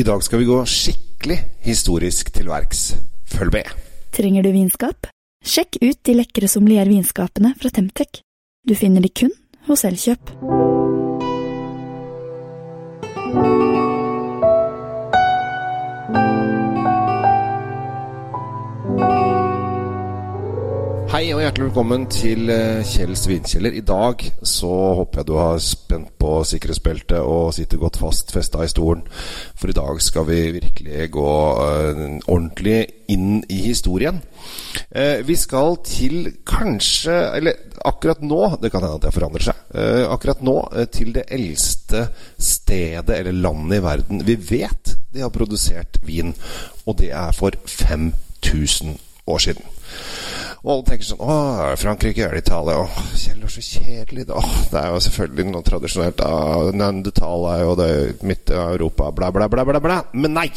I dag skal vi gå skikkelig historisk til verks. Følg med. Trenger du vinskap? Sjekk ut de lekre sommeliervinskapene fra Temtec. Du finner de kun hos Elkjøp. Hei og hjertelig velkommen til Kjell Kjells vinkjeller. I dag så håper jeg du har spent på sikkerhetsbeltet og sitter godt fast festa i stolen. For i dag skal vi virkelig gå uh, ordentlig inn i historien. Uh, vi skal til kanskje Eller akkurat nå, det kan hende at det forandrer seg. Akkurat nå til det eldste stedet eller landet i verden vi vet de har produsert vin. Og det er for 5000 år siden. Og alle tenker sånn Å, Frankrike eller Italia? Å, Kjell er så kjedelig. Da. Det er jo selvfølgelig noe tradisjonelt. Neandertal er jo det midt i Europa, bla, bla, bla, bla, bla. Men nei!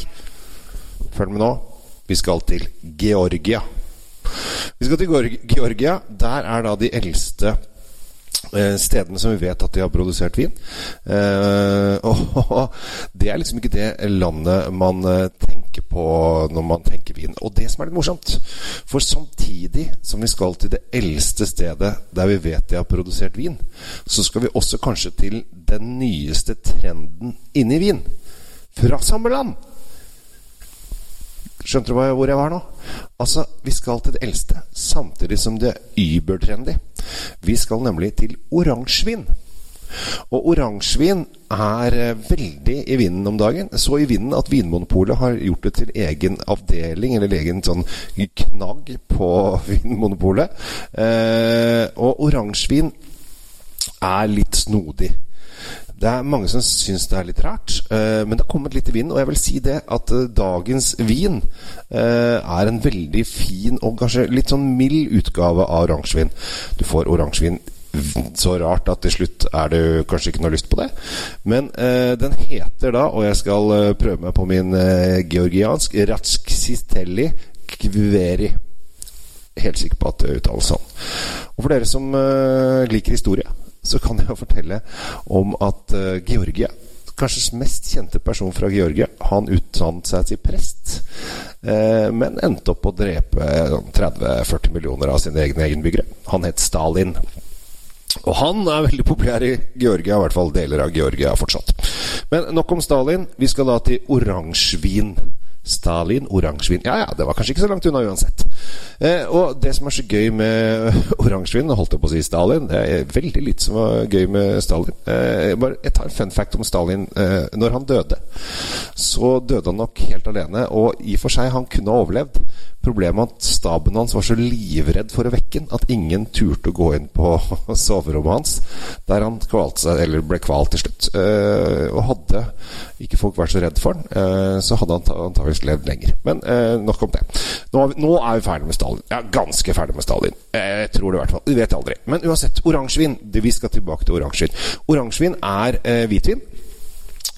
Følg med nå. Vi skal til Georgia. Vi skal til Georgia. Der er da de eldste stedene som vi vet at de har produsert vin. Eh, og det er liksom ikke det landet man eh, tenker på når man tenker vin. Og det som er litt morsomt For samtidig som vi skal til det eldste stedet der vi vet de har produsert vin, så skal vi også kanskje til den nyeste trenden inni vin. Fra samme land! Skjønte du hvor jeg var nå? Altså, Vi skal til det eldste, samtidig som det er übertrendy. Vi skal nemlig til oransjevin. Og oransjevin er eh, veldig i vinden om dagen. Så i vinden at Vinmonopolet har gjort det til egen avdeling, eller egen sånn knagg på Vinmonopolet. Eh, og oransjevin er litt snodig. Det er mange som syns det er litt rart, uh, men det har kommet litt i vinden. Og jeg vil si det at uh, dagens vin uh, er en veldig fin og kanskje litt sånn mild utgave av oransjevin. Du får oransjevin så rart at til slutt er det kanskje ikke noe lyst på det. Men den heter da, og jeg skal prøve meg på min georgiansk, Ratskisistelli Kveri helt sikker på at det uttales sånn. Og for dere som uh, liker historie, så kan jeg fortelle om at uh, Georgia Kanskje mest kjente person fra Georgia. Han utdannet seg til prest, uh, men endte opp å drepe 30-40 millioner av sine egne innbyggere. Han het Stalin. Og han er veldig populær i Georgia, i hvert fall deler av Georgia fortsatt. Men nok om Stalin. Vi skal da til oransjevin. Stalin, oransjevin Ja ja, det var kanskje ikke så langt unna uansett. Eh, og det som er så gøy med oransjevin, holdt jeg på å si Stalin Det er veldig lite som var gøy med Stalin. Eh, bare Jeg tar en fun fact om Stalin. Eh, når han døde, så døde han nok helt alene. Og i og for seg, han kunne ha overlevd. Problemet er at staben hans var så livredd for å vekke ham at ingen turte å gå inn på soverommet hans, der han kvalte seg, eller ble kvalt til slutt. Uh, og hadde ikke folk vært så redd for han, uh, så hadde han antakeligvis levd lenger. Men uh, nok om det. Nå nå er, vi, ferdig med Stalin. Ja, ganske ferdig med Stalin. Jeg tror det i hvert fall. Vi vet aldri. Men uansett, oransjevin. Vi skal tilbake til oransjevin. Oransjevin er hvitvin.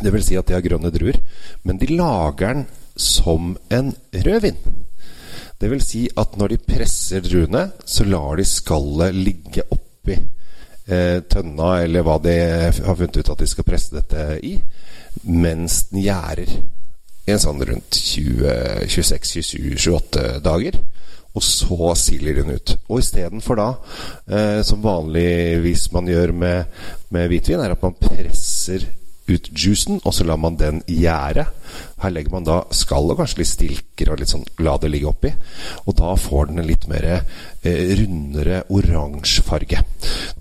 Det vil si at de har grønne druer. Men de lager den som en rødvin. Det vil si at når de presser druene, så lar de skallet ligge oppi eh, tønna, eller hva de har funnet ut at de skal presse dette i, mens den gjærer. En sånn rundt 26-27-28 dager. Og så siler den ut. Og istedenfor da, eh, som vanligvis man gjør med, med hvitvin, er at man presser ut juicen, og så lar man den gjære. Her legger man da skall og kanskje litt stilker og litt sånn la det ligge oppi. Og da får den en litt mer eh, rundere oransje farge.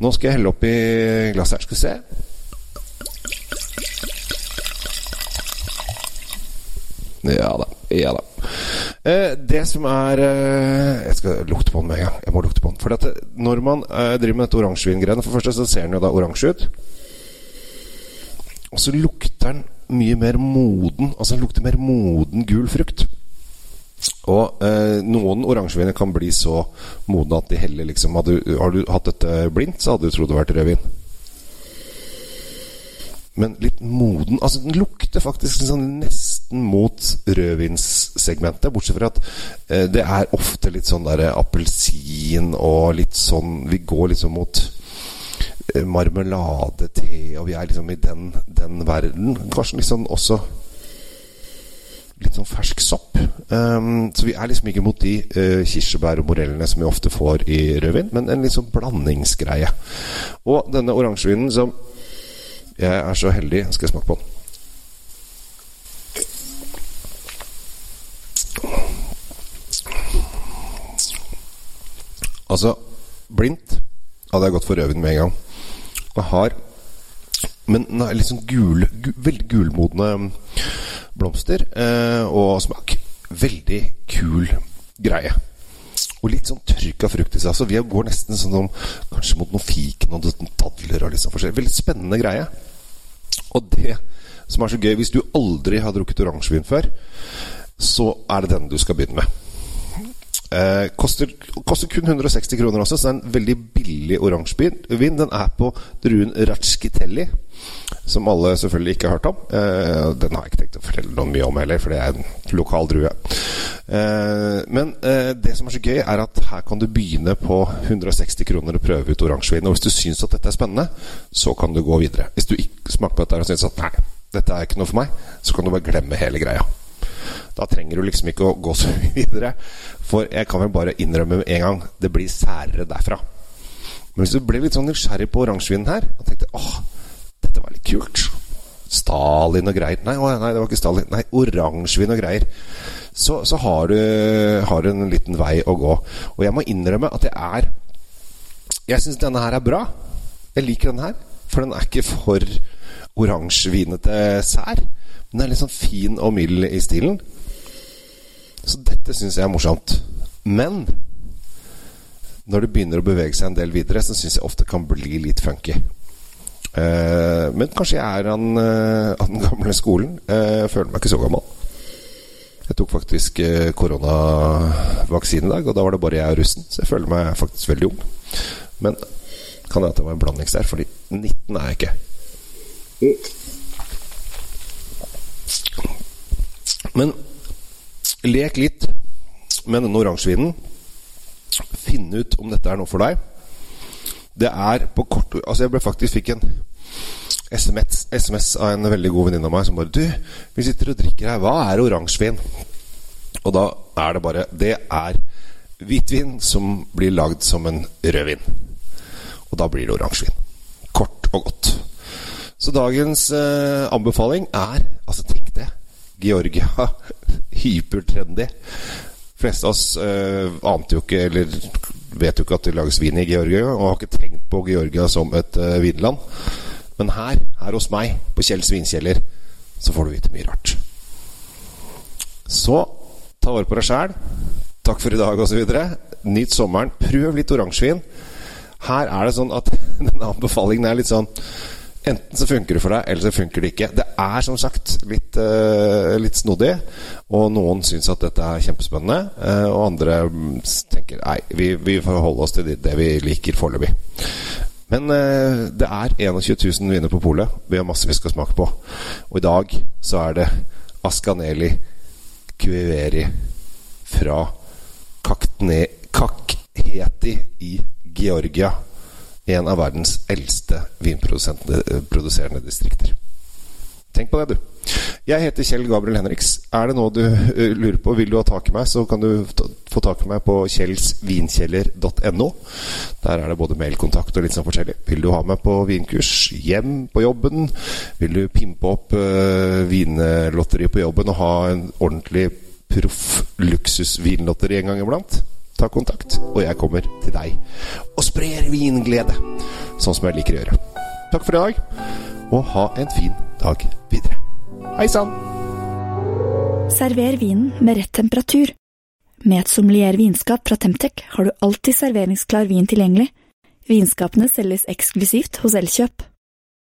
Nå skal jeg helle oppi glasset her. Skal vi se. Ja da. Ja da. Eh, det som er eh, Jeg skal lukte på den med en gang. Jeg må lukte på den. For at, eh, når man driver med dette oransjevingreiene For det første så ser den jo da oransje ut. Og så lukter den mye mer moden. Altså den lukter mer moden gul frukt. Og eh, noen oransjeviner kan bli så modne at de heller liksom hadde, Har du hatt dette blindt, så hadde du trodd det var rødvin. Men litt moden Altså, den lukter faktisk sånn nesten mot rødvinssegmentet. Bortsett fra at eh, det er ofte litt sånn der appelsin og litt sånn Vi går liksom mot Eh, marmelade, te, og vi er liksom i den, den verden. Kanskje liksom også litt sånn fersk sopp. Um, så vi er liksom ikke mot de uh, kirsebær og morellene som vi ofte får i rødvin, men en litt sånn blandingsgreie. Og denne oransjevinen som jeg er så heldig Skal jeg smake på den? Altså, blindt hadde jeg gått for rødvin med en gang. Jeg har Men er litt sånn gul, gu, veldig gulmodne blomster eh, og smak. Veldig kul greie. Og litt sånn tørka frukt i seg. Så vi går nesten sånn om, kanskje mot noen fiken og noen dadler og litt sånn. Veldig spennende greie. Og det som er så gøy, hvis du aldri har drukket oransjevin før, så er det den du skal begynne med. Eh, koster, koster, kun 160 kroner også, så det er en veldig billig oransjevin. Den er på druen Ratskitelli, som alle selvfølgelig ikke har hørt om. Eh, den har jeg ikke tenkt å fortelle noe mye om heller, for det er en lokal drue. Eh, men eh, det som er så gøy, er at her kan du begynne på 160 kroner og prøve ut oransjevin. Og hvis du syns at dette er spennende, så kan du gå videre. Hvis du ikke smaker på dette og syns at nei, dette er ikke noe for meg, så kan du bare glemme hele greia. Da trenger du liksom ikke å gå så mye videre. For jeg kan vel bare innrømme med en gang det blir særere derfra. Men hvis du ble litt sånn nysgjerrig på oransjevinen her og tenkte åh, dette var litt kult Stalin og greier Nei, nei det var ikke Stalin. Nei, oransjevin og greier. Så, så har, du, har, du, en liten vei å gå. Og jeg må innrømme at jeg er Jeg syns denne her er bra. Jeg liker denne her. For den er ikke for oransjevinete sær. Den er litt sånn fin og mild i stilen. Så dette syns jeg er morsomt. Men når det begynner å bevege seg en del videre, så syns jeg ofte kan bli litt funky. Uh, men kanskje jeg er han, uh, av den gamle skolen. Jeg føler meg ikke så gammel. Jeg tok faktisk koronavaksine i dag, og da var det bare jeg og russen. Så jeg føler meg faktisk veldig ung. Men kan hende det var en blandings der, fordi 19 er jeg ikke. Men lek litt med denne oransjevinen. Finn ut om dette er noe for deg. Det er på kort Altså, jeg faktisk fikk en SMS, SMS av en veldig god venninne av meg som bare Du, vi sitter og drikker her. Hva er oransjevin? Og da er det bare Det er hvitvin som blir lagd som en rødvin. Og da blir det oransjevin. Kort og godt. Så dagens eh, anbefaling er Altså, tenk det. Georgia. Hypertrendy. Fleste av oss uh, ante jo ikke, eller vet jo ikke at det lages vin i Georgia, og har ikke tenkt på Georgia som et uh, vinland. Men her, her hos meg, på Kjells vinkjeller, så får du vite mye rart. Så ta vare på deg sjæl. Takk for i dag, osv. Nyt sommeren. Prøv litt oransjevin. Her er det sånn at denne anbefalingen er litt sånn Enten så funker det for deg, eller så funker det ikke. Det er som sagt litt, uh, litt snodig, og noen syns at dette er kjempespennende. Uh, og andre tenker nei, vi, vi får holde oss til det, det vi liker foreløpig. Men uh, det er 21 000 viner på polet. Vi har masse vi skal smake på. Og i dag så er det Ascaneli Cueveri fra Kakheti i Georgia en av verdens eldste vinproduserende distrikter. Tenk på det, du. Jeg heter Kjell Gabriel Henriks. Er det noe du uh, lurer på, vil du ha tak i meg, så kan du få tak i meg på kjellsvinkjeller.no. Der er det både mailkontakt og litt sånn forskjellig. Vil du ha meg på vinkurs hjem på jobben? Vil du pimpe opp uh, vinlotteri på jobben og ha en ordentlig proff luksusvinlotteri en gang iblant? Ta kontakt, og jeg kommer til deg og sprer vinglede, sånn som jeg liker å gjøre. Takk for i dag, og ha en fin dag videre. Hei sann! Server vinen med rett temperatur. Med et sommelier vinskap fra Temtec har du alltid serveringsklar vin tilgjengelig. Vinskapene selges eksklusivt hos Elkjøp.